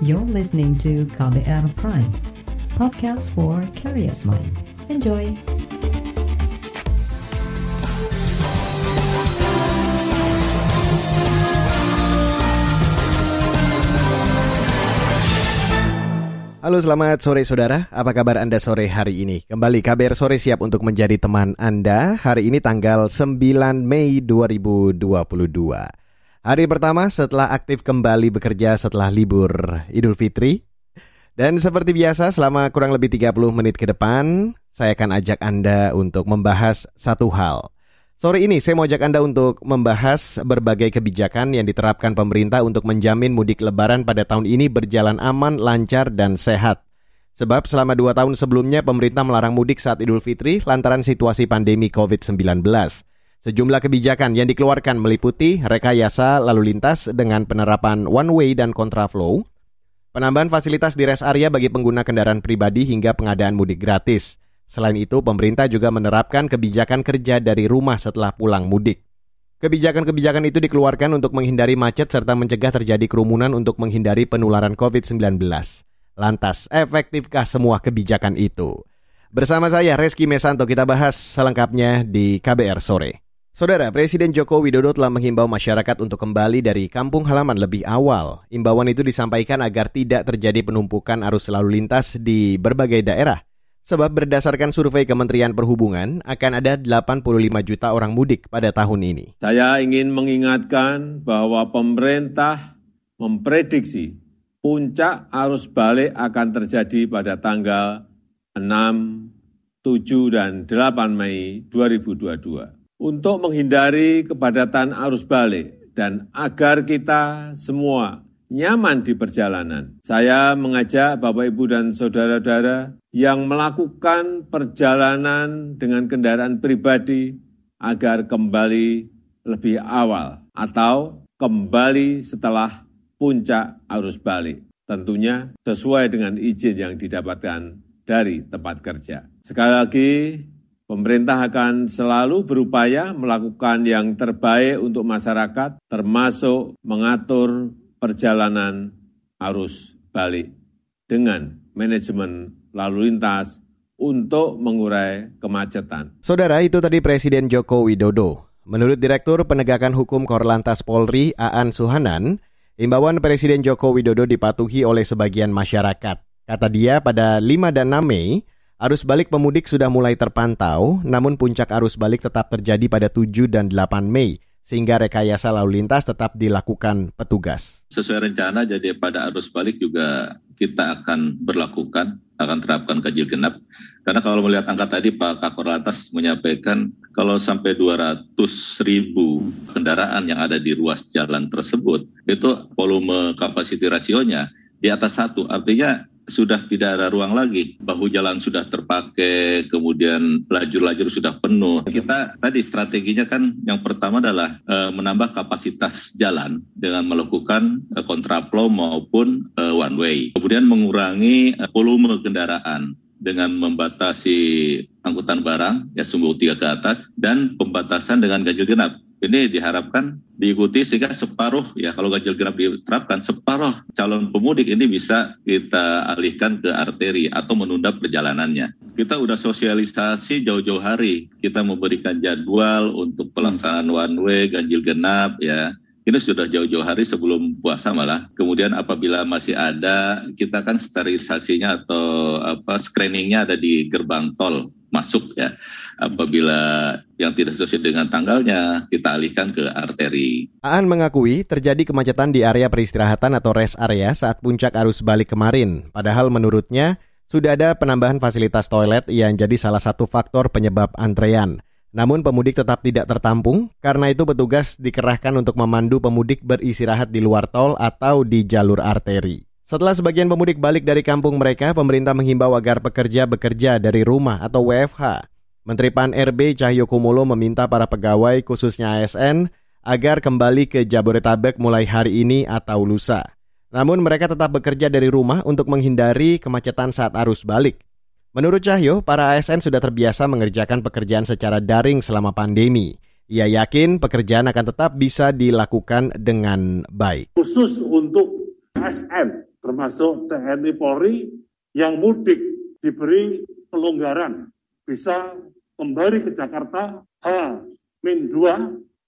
You're listening to KBR Prime, podcast for curious mind. Enjoy! Halo selamat sore saudara, apa kabar Anda sore hari ini? Kembali KBR Sore siap untuk menjadi teman Anda hari ini tanggal 9 Mei 2022. Hari pertama setelah aktif kembali bekerja setelah libur Idul Fitri. Dan seperti biasa selama kurang lebih 30 menit ke depan, saya akan ajak Anda untuk membahas satu hal. Sore ini saya mau ajak Anda untuk membahas berbagai kebijakan yang diterapkan pemerintah untuk menjamin mudik lebaran pada tahun ini berjalan aman, lancar, dan sehat. Sebab selama dua tahun sebelumnya pemerintah melarang mudik saat Idul Fitri lantaran situasi pandemi COVID-19. Sejumlah kebijakan yang dikeluarkan meliputi rekayasa lalu lintas dengan penerapan one way dan kontraflow, penambahan fasilitas di rest area bagi pengguna kendaraan pribadi hingga pengadaan mudik gratis. Selain itu, pemerintah juga menerapkan kebijakan kerja dari rumah setelah pulang mudik. Kebijakan-kebijakan itu dikeluarkan untuk menghindari macet serta mencegah terjadi kerumunan untuk menghindari penularan COVID-19. Lantas, efektifkah semua kebijakan itu? Bersama saya Reski Mesanto kita bahas selengkapnya di KBR sore. Saudara, Presiden Joko Widodo telah menghimbau masyarakat untuk kembali dari kampung halaman lebih awal. Imbauan itu disampaikan agar tidak terjadi penumpukan arus lalu lintas di berbagai daerah. Sebab berdasarkan survei Kementerian Perhubungan akan ada 85 juta orang mudik pada tahun ini. Saya ingin mengingatkan bahwa pemerintah memprediksi puncak arus balik akan terjadi pada tanggal 6, 7, dan 8 Mei 2022. Untuk menghindari kepadatan arus balik dan agar kita semua nyaman di perjalanan. Saya mengajak Bapak, Ibu, dan saudara-saudara yang melakukan perjalanan dengan kendaraan pribadi agar kembali lebih awal atau kembali setelah puncak arus balik. Tentunya sesuai dengan izin yang didapatkan dari tempat kerja. Sekali lagi, pemerintah akan selalu berupaya melakukan yang terbaik untuk masyarakat, termasuk mengatur perjalanan arus balik dengan manajemen lalu lintas untuk mengurai kemacetan. Saudara, itu tadi Presiden Joko Widodo. Menurut Direktur Penegakan Hukum Korlantas Polri, Aan Suhanan, imbauan Presiden Joko Widodo dipatuhi oleh sebagian masyarakat. Kata dia, pada 5 dan 6 Mei, arus balik pemudik sudah mulai terpantau, namun puncak arus balik tetap terjadi pada 7 dan 8 Mei sehingga rekayasa lalu lintas tetap dilakukan petugas. Sesuai rencana, jadi pada arus balik juga kita akan berlakukan, akan terapkan ganjil genap. Karena kalau melihat angka tadi Pak Kakor Lantas menyampaikan kalau sampai 200 ribu kendaraan yang ada di ruas jalan tersebut, itu volume kapasiti rasionya di atas satu. Artinya sudah tidak ada ruang lagi. Bahu jalan sudah terpakai, kemudian lajur-lajur sudah penuh. Kita tadi strateginya kan yang pertama adalah e, menambah kapasitas jalan dengan melakukan e, kontraflow maupun e, one way. Kemudian mengurangi e, volume kendaraan dengan membatasi angkutan barang ya sumbu tiga ke atas dan pembatasan dengan ganjil genap ini diharapkan diikuti sehingga separuh ya kalau ganjil genap diterapkan separuh calon pemudik ini bisa kita alihkan ke arteri atau menunda perjalanannya. Kita udah sosialisasi jauh-jauh hari. Kita memberikan jadwal untuk pelaksanaan one way ganjil genap ya. Ini sudah jauh-jauh hari sebelum puasa malah. Kemudian apabila masih ada, kita kan sterilisasinya atau apa screeningnya ada di gerbang tol masuk ya. Apabila yang tidak sesuai dengan tanggalnya, kita alihkan ke arteri. Aan mengakui terjadi kemacetan di area peristirahatan atau rest area saat puncak arus balik kemarin. Padahal menurutnya, sudah ada penambahan fasilitas toilet yang jadi salah satu faktor penyebab antrean. Namun pemudik tetap tidak tertampung, karena itu petugas dikerahkan untuk memandu pemudik beristirahat di luar tol atau di jalur arteri. Setelah sebagian pemudik balik dari kampung mereka, pemerintah menghimbau agar pekerja bekerja dari rumah atau WFH. Menteri PAN RB Cahyo Kumulo meminta para pegawai khususnya ASN agar kembali ke Jabodetabek mulai hari ini atau lusa. Namun mereka tetap bekerja dari rumah untuk menghindari kemacetan saat arus balik. Menurut Cahyo, para ASN sudah terbiasa mengerjakan pekerjaan secara daring selama pandemi. Ia yakin pekerjaan akan tetap bisa dilakukan dengan baik. Khusus untuk ASN termasuk TNI Polri yang mudik diberi pelonggaran bisa kembali ke Jakarta H-2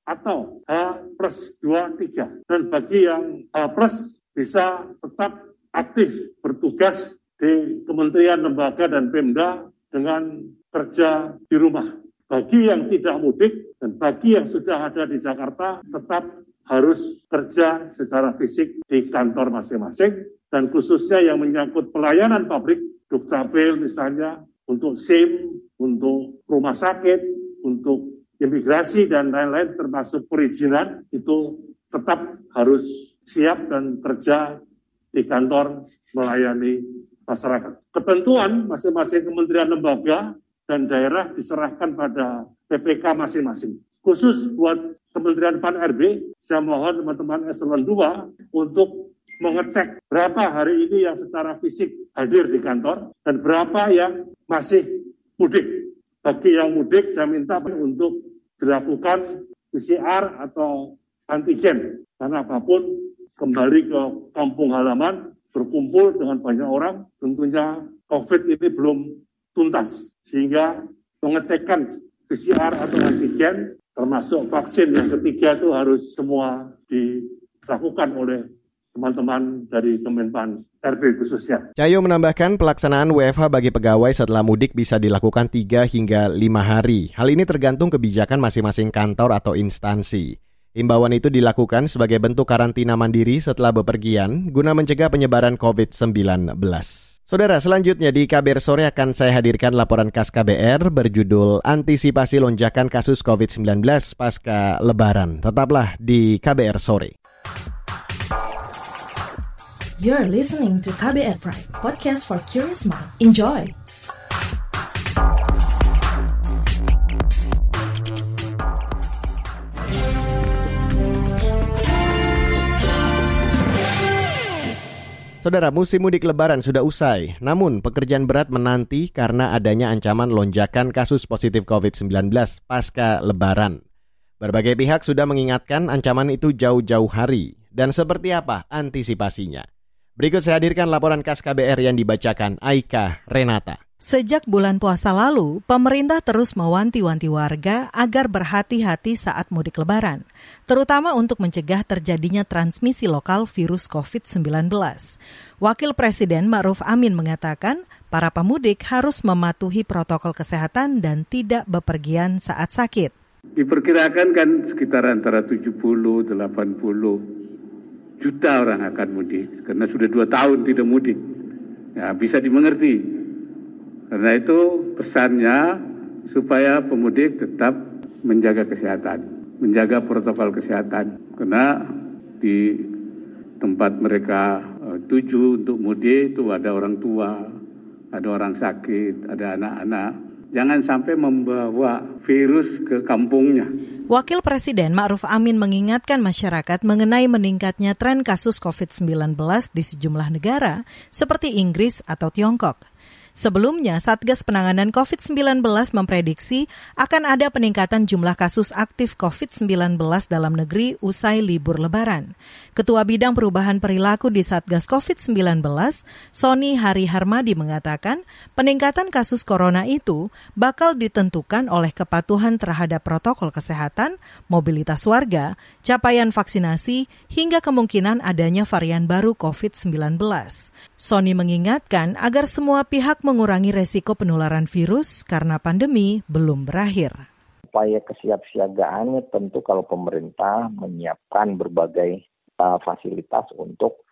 atau H plus 2, 3. Dan bagi yang H plus bisa tetap aktif bertugas di kementerian, lembaga, dan Pemda dengan kerja di rumah. Bagi yang tidak mudik dan bagi yang sudah ada di Jakarta tetap harus kerja secara fisik di kantor masing-masing dan khususnya yang menyangkut pelayanan publik, Dukcapil misalnya, untuk SIM, untuk rumah sakit, untuk imigrasi dan lain-lain termasuk perizinan itu tetap harus siap dan kerja di kantor melayani masyarakat. Ketentuan masing-masing kementerian lembaga dan daerah diserahkan pada PPK masing-masing. Khusus buat Kementerian Pan RB, saya mohon teman-teman eselon 2 untuk mengecek berapa hari ini yang secara fisik hadir di kantor dan berapa yang masih mudik. Bagi yang mudik, saya minta untuk dilakukan PCR atau antigen. Karena apa pun, kembali ke kampung halaman, berkumpul dengan banyak orang, tentunya COVID ini belum tuntas. Sehingga pengecekan PCR atau antigen, termasuk vaksin yang ketiga itu harus semua dilakukan oleh teman-teman dari Kemenpan RB khususnya. Cahyo menambahkan pelaksanaan WFH bagi pegawai setelah mudik bisa dilakukan 3 hingga 5 hari. Hal ini tergantung kebijakan masing-masing kantor atau instansi. Imbauan itu dilakukan sebagai bentuk karantina mandiri setelah bepergian guna mencegah penyebaran COVID-19. Saudara, selanjutnya di KBR Sore akan saya hadirkan laporan khas KBR berjudul Antisipasi Lonjakan Kasus COVID-19 Pasca Lebaran. Tetaplah di KBR Sore. You're listening to KBR Pride, podcast for curious mind. Enjoy! Saudara, musim mudik lebaran sudah usai. Namun, pekerjaan berat menanti karena adanya ancaman lonjakan kasus positif COVID-19 pasca lebaran. Berbagai pihak sudah mengingatkan ancaman itu jauh-jauh hari. Dan seperti apa antisipasinya? Berikut saya hadirkan laporan khas KBR yang dibacakan Aika Renata. Sejak bulan puasa lalu, pemerintah terus mewanti-wanti warga agar berhati-hati saat mudik lebaran, terutama untuk mencegah terjadinya transmisi lokal virus COVID-19. Wakil Presiden Ma'ruf Amin mengatakan, para pemudik harus mematuhi protokol kesehatan dan tidak bepergian saat sakit. Diperkirakan kan sekitar antara 70, 80 juta orang akan mudik, karena sudah dua tahun tidak mudik. Ya, bisa dimengerti karena itu pesannya supaya pemudik tetap menjaga kesehatan, menjaga protokol kesehatan. Karena di tempat mereka uh, tuju untuk mudik itu ada orang tua, ada orang sakit, ada anak-anak. Jangan sampai membawa virus ke kampungnya. Wakil Presiden Ma'ruf Amin mengingatkan masyarakat mengenai meningkatnya tren kasus COVID-19 di sejumlah negara seperti Inggris atau Tiongkok. Sebelumnya, Satgas Penanganan COVID-19 memprediksi akan ada peningkatan jumlah kasus aktif COVID-19 dalam negeri usai libur lebaran. Ketua Bidang Perubahan Perilaku di Satgas COVID-19, Sony Hari Harmadi mengatakan peningkatan kasus corona itu bakal ditentukan oleh kepatuhan terhadap protokol kesehatan, mobilitas warga, capaian vaksinasi, hingga kemungkinan adanya varian baru COVID-19. Sony mengingatkan agar semua pihak mengurangi resiko penularan virus karena pandemi belum berakhir. Upaya kesiapsiagaannya tentu kalau pemerintah menyiapkan berbagai uh, fasilitas untuk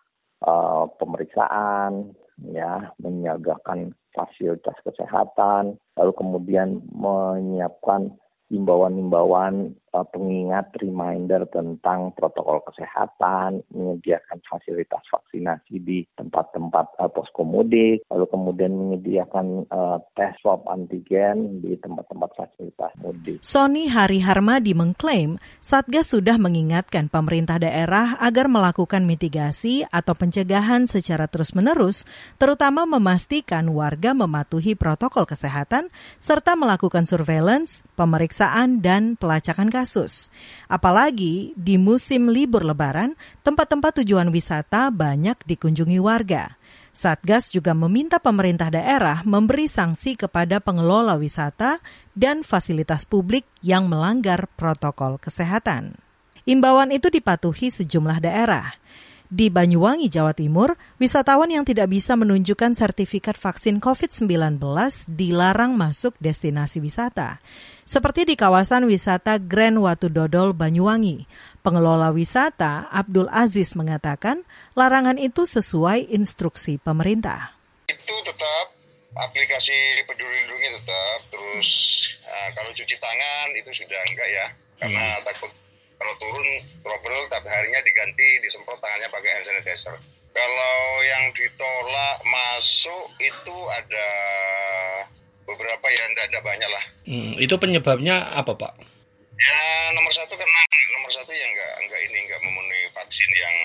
uh, pemeriksaan, ya, menyiagakan fasilitas kesehatan, lalu kemudian menyiapkan himbauan-himbauan uh, pengingat reminder tentang protokol kesehatan, menyediakan fasilitas vaksinasi di tempat-tempat uh, posko lalu kemudian menyediakan uh, tes swab antigen di tempat-tempat fasilitas mudik. Sony Hari Harmadi mengklaim Satgas sudah mengingatkan pemerintah daerah agar melakukan mitigasi atau pencegahan secara terus-menerus, terutama memastikan warga mematuhi protokol kesehatan serta melakukan surveillance, pemeriksaan, dan pelacakan kasus. Apalagi di musim libur lebaran, tempat-tempat tujuan wisata banyak dikunjungi warga. Satgas juga meminta pemerintah daerah memberi sanksi kepada pengelola wisata dan fasilitas publik yang melanggar protokol kesehatan. Imbauan itu dipatuhi sejumlah daerah. Di Banyuwangi, Jawa Timur, wisatawan yang tidak bisa menunjukkan sertifikat vaksin COVID-19 dilarang masuk destinasi wisata. Seperti di kawasan wisata Grand Watu Dodol, Banyuwangi. Pengelola wisata Abdul Aziz mengatakan larangan itu sesuai instruksi pemerintah. Itu tetap aplikasi peduli lindungi tetap, terus nah, kalau cuci tangan itu sudah enggak ya, karena hmm. takut kalau turun trouble tapi harinya diganti disemprot tangannya pakai hand sanitizer. Kalau yang ditolak masuk itu ada beberapa ya tidak banyak lah. Hmm, itu penyebabnya apa pak? Ya nomor satu karena nomor satu yang enggak enggak ini enggak memenuhi vaksin yang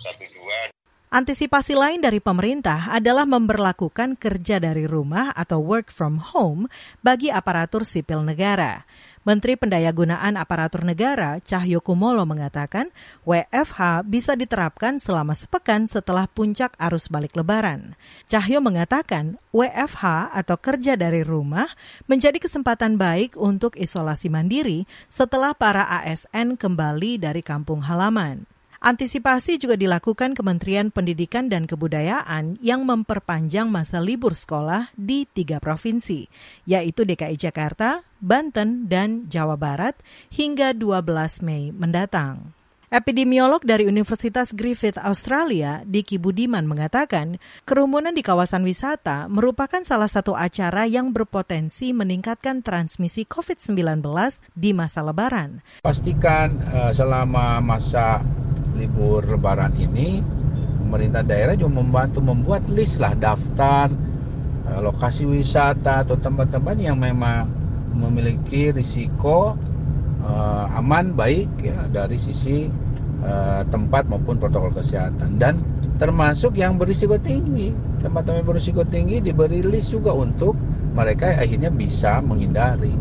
satu dua. Antisipasi lain dari pemerintah adalah memperlakukan kerja dari rumah atau work from home bagi aparatur sipil negara. Menteri Pendayagunaan Aparatur Negara Cahyo Kumolo mengatakan WFH bisa diterapkan selama sepekan setelah puncak arus balik lebaran. Cahyo mengatakan WFH atau kerja dari rumah menjadi kesempatan baik untuk isolasi mandiri setelah para ASN kembali dari kampung halaman. Antisipasi juga dilakukan Kementerian Pendidikan dan Kebudayaan yang memperpanjang masa libur sekolah di tiga provinsi, yaitu DKI Jakarta, Banten, dan Jawa Barat hingga 12 Mei mendatang. Epidemiolog dari Universitas Griffith Australia, Diki Budiman mengatakan, kerumunan di kawasan wisata merupakan salah satu acara yang berpotensi meningkatkan transmisi COVID-19 di masa lebaran. Pastikan uh, selama masa libur lebaran ini pemerintah daerah juga membantu membuat list lah daftar uh, lokasi wisata atau tempat-tempat yang memang memiliki risiko uh, aman baik ya dari sisi uh, tempat maupun protokol kesehatan dan termasuk yang berisiko tinggi tempat-tempat berisiko tinggi diberi list juga untuk mereka akhirnya bisa menghindari.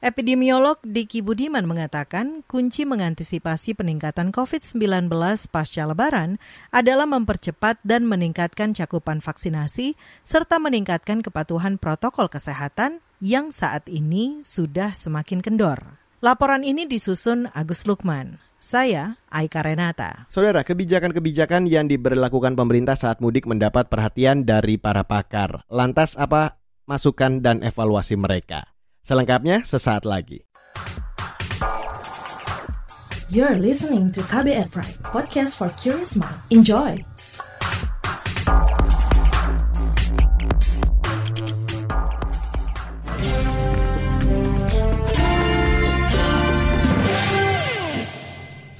Epidemiolog Diki Budiman mengatakan kunci mengantisipasi peningkatan COVID-19 pasca lebaran adalah mempercepat dan meningkatkan cakupan vaksinasi serta meningkatkan kepatuhan protokol kesehatan yang saat ini sudah semakin kendor. Laporan ini disusun Agus Lukman. Saya Aika Renata. Saudara, kebijakan-kebijakan yang diberlakukan pemerintah saat mudik mendapat perhatian dari para pakar. Lantas apa masukan dan evaluasi mereka? Selengkapnya sesaat lagi. You're listening to KBR Pride, podcast for curious mind. Enjoy!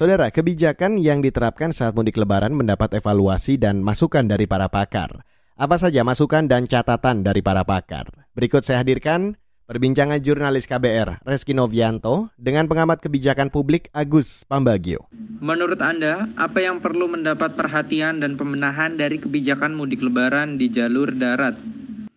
Saudara, kebijakan yang diterapkan saat mudik lebaran mendapat evaluasi dan masukan dari para pakar. Apa saja masukan dan catatan dari para pakar? Berikut saya hadirkan Perbincangan jurnalis KBR Reski Novianto dengan pengamat kebijakan publik Agus Pambagio. Menurut Anda, apa yang perlu mendapat perhatian dan pembenahan dari kebijakan mudik lebaran di jalur darat?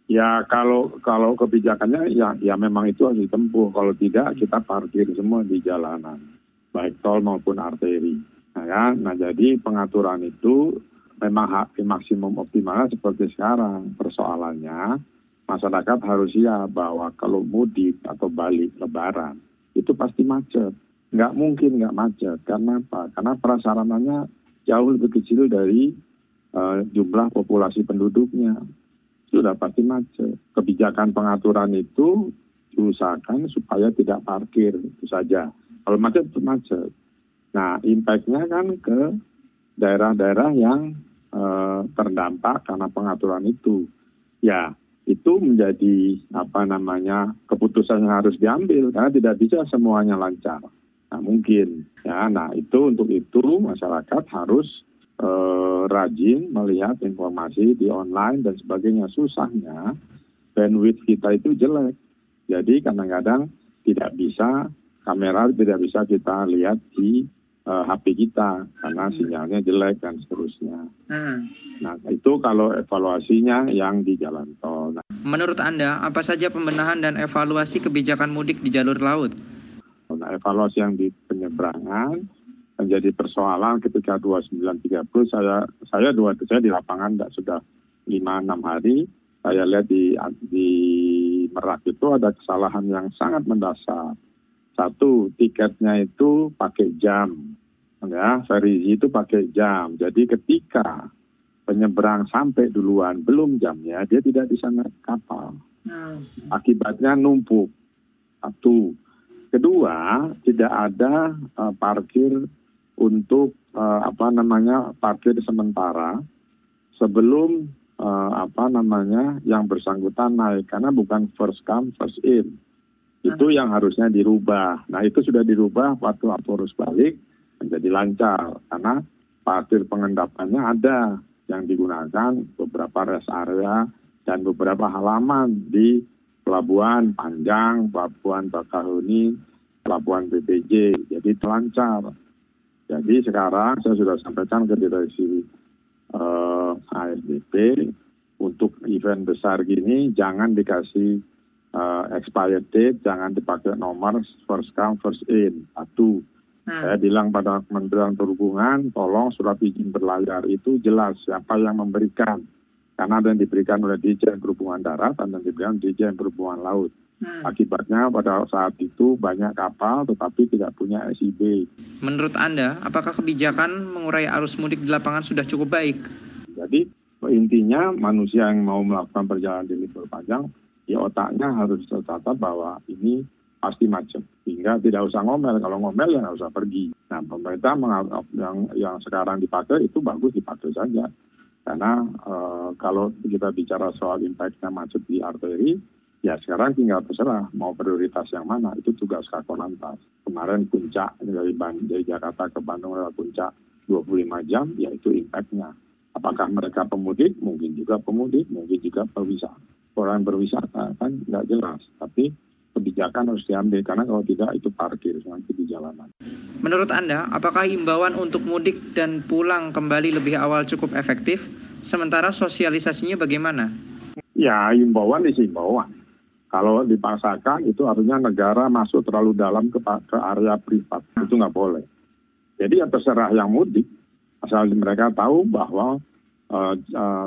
Ya kalau kalau kebijakannya ya ya memang itu harus ditempuh. Kalau tidak kita parkir semua di jalanan, baik tol maupun arteri. Nah, ya, nah jadi pengaturan itu memang hak maksimum optimal seperti sekarang. Persoalannya masyarakat harus siap bahwa kalau mudik atau balik lebaran itu pasti macet. Nggak mungkin nggak macet. Karena apa? Karena prasarananya jauh lebih kecil dari uh, jumlah populasi penduduknya. Sudah pasti macet. Kebijakan pengaturan itu diusahakan supaya tidak parkir, itu saja. Kalau macet itu macet. Nah, impactnya kan ke daerah-daerah yang uh, terdampak karena pengaturan itu. Ya, itu menjadi apa namanya keputusan yang harus diambil karena tidak bisa semuanya lancar. Nah, mungkin ya. Nah, itu untuk itu masyarakat harus eh, rajin melihat informasi di online dan sebagainya. Susahnya bandwidth kita itu jelek. Jadi kadang-kadang tidak bisa kamera tidak bisa kita lihat di uh, eh, HP kita karena hmm. sinyalnya jelek dan seterusnya. Hmm. Nah itu kalau evaluasinya yang di jalan tol. Nah, Menurut Anda apa saja pembenahan dan evaluasi kebijakan mudik di jalur laut? Nah evaluasi yang di penyeberangan menjadi persoalan ketika 2930 saya saya dua saya di lapangan tidak sudah lima enam hari saya lihat di di Merak itu ada kesalahan yang sangat mendasar. Satu, tiketnya itu pakai jam. Ya, Ferizi itu pakai jam. Jadi ketika penyeberang sampai duluan belum jamnya, dia tidak bisa naik kapal. Hmm. Akibatnya numpuk. Satu. Kedua, tidak ada uh, parkir untuk uh, apa namanya parkir sementara sebelum uh, apa namanya yang bersangkutan naik karena bukan first come first in itu yang harusnya dirubah. Nah itu sudah dirubah waktu arus balik menjadi lancar karena parkir pengendapannya ada yang digunakan beberapa rest area dan beberapa halaman di Pelabuhan Panjang, Pelabuhan Bakahuni, Pelabuhan BPJ. Jadi lancar. Jadi sekarang saya sudah sampaikan ke direksi eh, ASDP untuk event besar gini jangan dikasih uh, expired date, jangan dipakai nomor first come first in. Satu, hmm. saya bilang pada Kementerian Perhubungan, tolong surat izin berlayar itu jelas siapa yang memberikan. Karena ada yang diberikan oleh Dirjen Perhubungan Darat dan yang diberikan Dirjen Perhubungan Laut. Hmm. Akibatnya pada saat itu banyak kapal tetapi tidak punya SIB. Menurut Anda, apakah kebijakan mengurai arus mudik di lapangan sudah cukup baik? Jadi intinya manusia yang mau melakukan perjalanan di libur panjang, ya otaknya harus tercatat bahwa ini pasti macet. Hingga tidak usah ngomel. Kalau ngomel ya nggak usah pergi. Nah pemerintah yang, yang sekarang dipakai itu bagus dipakai saja. Karena e, kalau kita bicara soal impactnya macet di arteri, ya sekarang tinggal terserah mau prioritas yang mana. Itu tugas kakor lantas. Kemarin puncak dari, dari Jakarta ke Bandung lewat puncak 25 jam, ya itu impactnya. Apakah mereka pemudik? Mungkin juga pemudik, mungkin juga perwisata. Orang berwisata kan nggak jelas, tapi kebijakan harus diambil karena kalau tidak itu parkir nanti di jalanan. Menurut Anda, apakah imbauan untuk mudik dan pulang kembali lebih awal cukup efektif? Sementara sosialisasinya bagaimana? Ya, imbauan itu imbauan. Kalau dipaksakan itu artinya negara masuk terlalu dalam ke, ke area privat. Itu nggak boleh. Jadi ya terserah yang mudik asal mereka tahu bahwa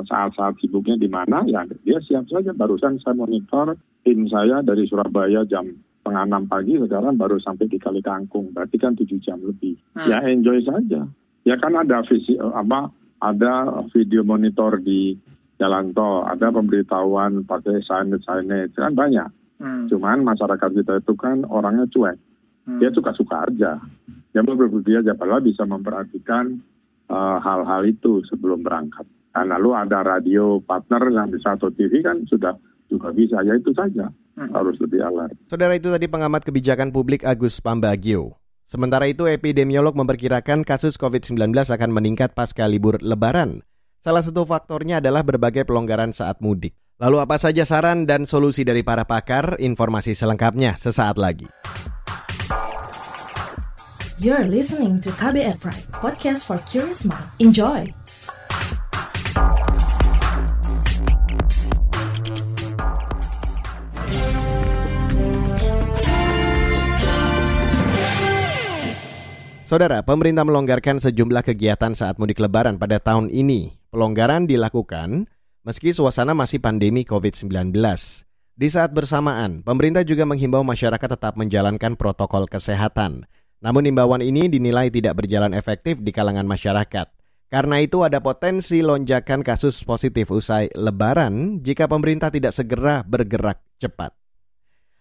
saat-saat sibuknya di mana ya dia siap saja. Barusan saya monitor tim saya dari Surabaya jam setengah enam pagi sekarang baru sampai di Kali Kangkung berarti kan tujuh jam lebih. Hmm. ya enjoy saja. Ya kan ada visi uh, apa ada video monitor di jalan tol ada pemberitahuan pakai signage signage kan banyak. Hmm. cuman masyarakat kita itu kan orangnya cuek. Hmm. dia suka-suka aja. Dia berpikir aja padahal bisa memperhatikan Eh, hal-hal uh, itu sebelum berangkat. Nah, lalu ada radio partner yang bisa atau TV kan sudah juga bisa, ya itu saja hmm. harus lebih alert. Saudara itu tadi pengamat kebijakan publik Agus Pambagio. Sementara itu epidemiolog memperkirakan kasus COVID-19 akan meningkat pasca libur lebaran. Salah satu faktornya adalah berbagai pelonggaran saat mudik. Lalu apa saja saran dan solusi dari para pakar? Informasi selengkapnya sesaat lagi. You're listening to KBR Pride, podcast for curious mind. Enjoy! Saudara, pemerintah melonggarkan sejumlah kegiatan saat mudik lebaran pada tahun ini. Pelonggaran dilakukan meski suasana masih pandemi COVID-19. Di saat bersamaan, pemerintah juga menghimbau masyarakat tetap menjalankan protokol kesehatan. Namun imbauan ini dinilai tidak berjalan efektif di kalangan masyarakat. Karena itu ada potensi lonjakan kasus positif usai lebaran jika pemerintah tidak segera bergerak cepat.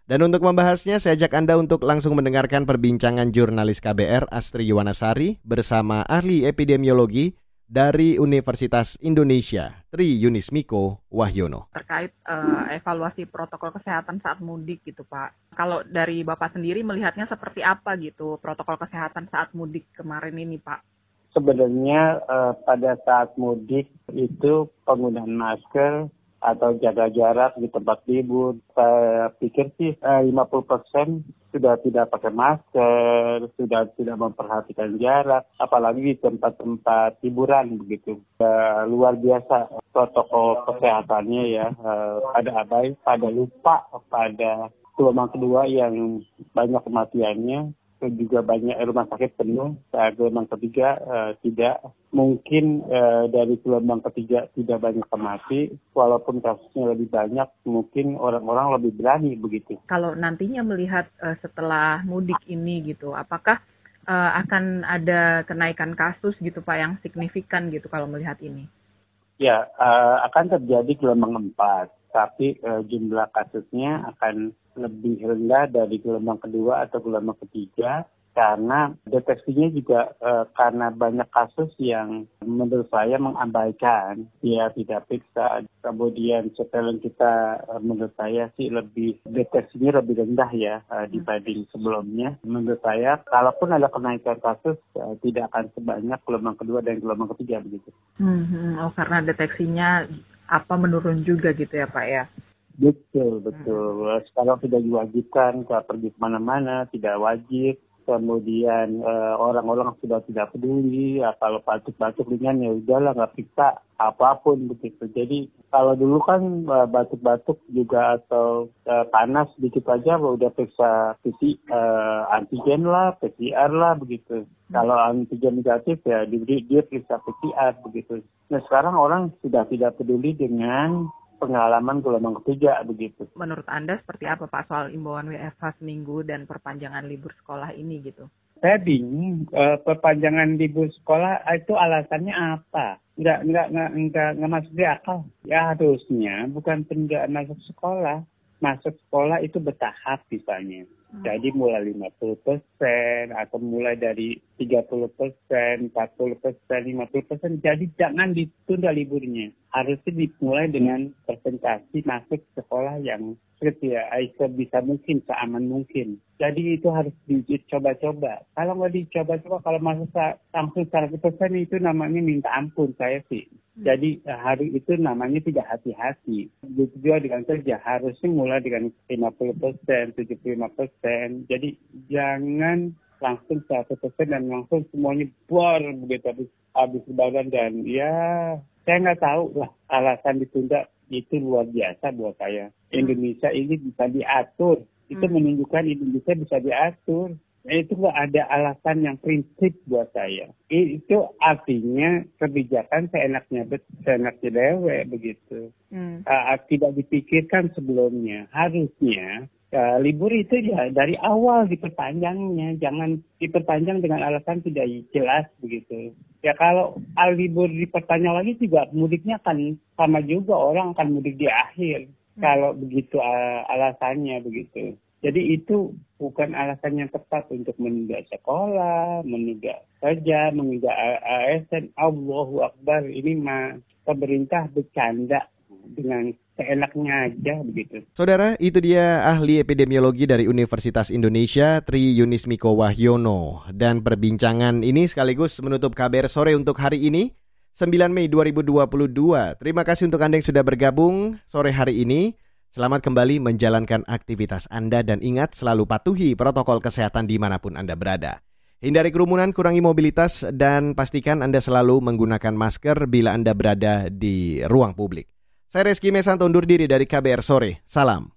Dan untuk membahasnya, saya ajak Anda untuk langsung mendengarkan perbincangan jurnalis KBR Astri Yuwanasari bersama ahli epidemiologi dari Universitas Indonesia, Tri Yunismiko Wahyono. Terkait uh, evaluasi protokol kesehatan saat mudik gitu Pak. Kalau dari Bapak sendiri melihatnya seperti apa gitu protokol kesehatan saat mudik kemarin ini Pak? Sebenarnya uh, pada saat mudik itu penggunaan masker atau jaga jarak di tempat libur. Saya pikir sih eh, 50% sudah tidak pakai masker, sudah tidak memperhatikan jarak, apalagi di tempat-tempat hiburan begitu. Eh, luar biasa protokol kesehatannya ya, eh, pada abai, pada lupa, pada gelombang kedua yang banyak kematiannya juga banyak rumah sakit penuh saat gelombang ketiga uh, tidak mungkin uh, dari gelombang ketiga tidak banyak kemati walaupun kasusnya lebih banyak mungkin orang-orang lebih berani begitu. Kalau nantinya melihat uh, setelah mudik ini gitu, apakah uh, akan ada kenaikan kasus gitu Pak yang signifikan gitu kalau melihat ini? Ya, uh, akan terjadi gelombang empat tapi uh, jumlah kasusnya akan lebih rendah dari gelombang kedua atau gelombang ketiga karena deteksinya juga e, karena banyak kasus yang menurut saya mengabaikan dia tidak periksa. Kemudian surveillance kita e, menurut saya sih lebih deteksinya lebih rendah ya e, dibanding sebelumnya. Menurut saya kalaupun ada kenaikan kasus tidak akan sebanyak gelombang kedua dan gelombang ketiga begitu. Hmm, oh karena deteksinya apa menurun juga gitu ya Pak ya? Betul, betul. Hmm. Sekarang tidak diwajibkan ke pergi ke mana-mana, tidak wajib. Kemudian uh, orang-orang sudah tidak peduli, ya, kalau batuk-batuk ringan ya udahlah nggak periksa apa pun begitu. Jadi kalau dulu kan uh, batuk-batuk juga atau uh, panas sedikit aja udah periksa PC, uh, antigen lah, PCR lah begitu. Kalau antigen negatif ya diberi dia periksa PCR begitu. Nah sekarang orang sudah tidak peduli dengan pengalaman gelombang ketiga begitu. Menurut Anda seperti apa Pak soal imbauan WFH seminggu dan perpanjangan libur sekolah ini gitu? Saya bingung uh, perpanjangan libur sekolah itu alasannya apa? Enggak enggak enggak enggak, enggak masuk di akal. Ya harusnya bukan penjagaan masuk sekolah. Masuk sekolah itu bertahap misalnya. Jadi mulai 50 persen atau mulai dari 30 persen, 40 persen, 50 persen. Jadi jangan ditunda liburnya. Harusnya dimulai dengan presentasi masuk sekolah yang ya, bisa mungkin, seaman mungkin. Jadi itu harus dicoba-coba. Kalau nggak dicoba-coba, kalau masuk langsung 100 persen itu namanya minta ampun saya sih. Jadi eh, hari itu namanya tidak hati-hati. Begitu juga dengan kerja, harusnya mulai dengan 50 persen, 75 persen. Jadi jangan langsung 100 persen dan langsung semuanya bor begitu habis, habis lebaran dan ya saya nggak tahu lah alasan ditunda itu luar biasa buat saya. Indonesia ini bisa diatur. Itu hmm. menunjukkan Indonesia bisa diatur itu nggak ada alasan yang prinsip buat saya. Itu artinya kebijakan seenaknya seenaknya dewe begitu. Hmm. Uh, tidak dipikirkan sebelumnya. Harusnya uh, libur itu ya dari awal diperpanjangnya, jangan diperpanjang dengan alasan tidak jelas begitu. Ya kalau al libur diperpanjang lagi juga mudiknya akan sama juga orang akan mudik di akhir. Hmm. Kalau begitu uh, alasannya begitu. Jadi itu bukan alasan yang tepat untuk menunda sekolah, menunda kerja, menunda ASN. Allahu Akbar, ini mah pemerintah bercanda dengan seenaknya aja begitu. Saudara, itu dia ahli epidemiologi dari Universitas Indonesia Tri Yunismiko Wahyono. Dan perbincangan ini sekaligus menutup kabar sore untuk hari ini, 9 Mei 2022. Terima kasih untuk Anda yang sudah bergabung sore hari ini. Selamat kembali menjalankan aktivitas Anda dan ingat selalu patuhi protokol kesehatan di mana pun Anda berada. Hindari kerumunan, kurangi mobilitas, dan pastikan Anda selalu menggunakan masker bila Anda berada di ruang publik. Saya Reski Mesanto undur diri dari KBR Sore. Salam.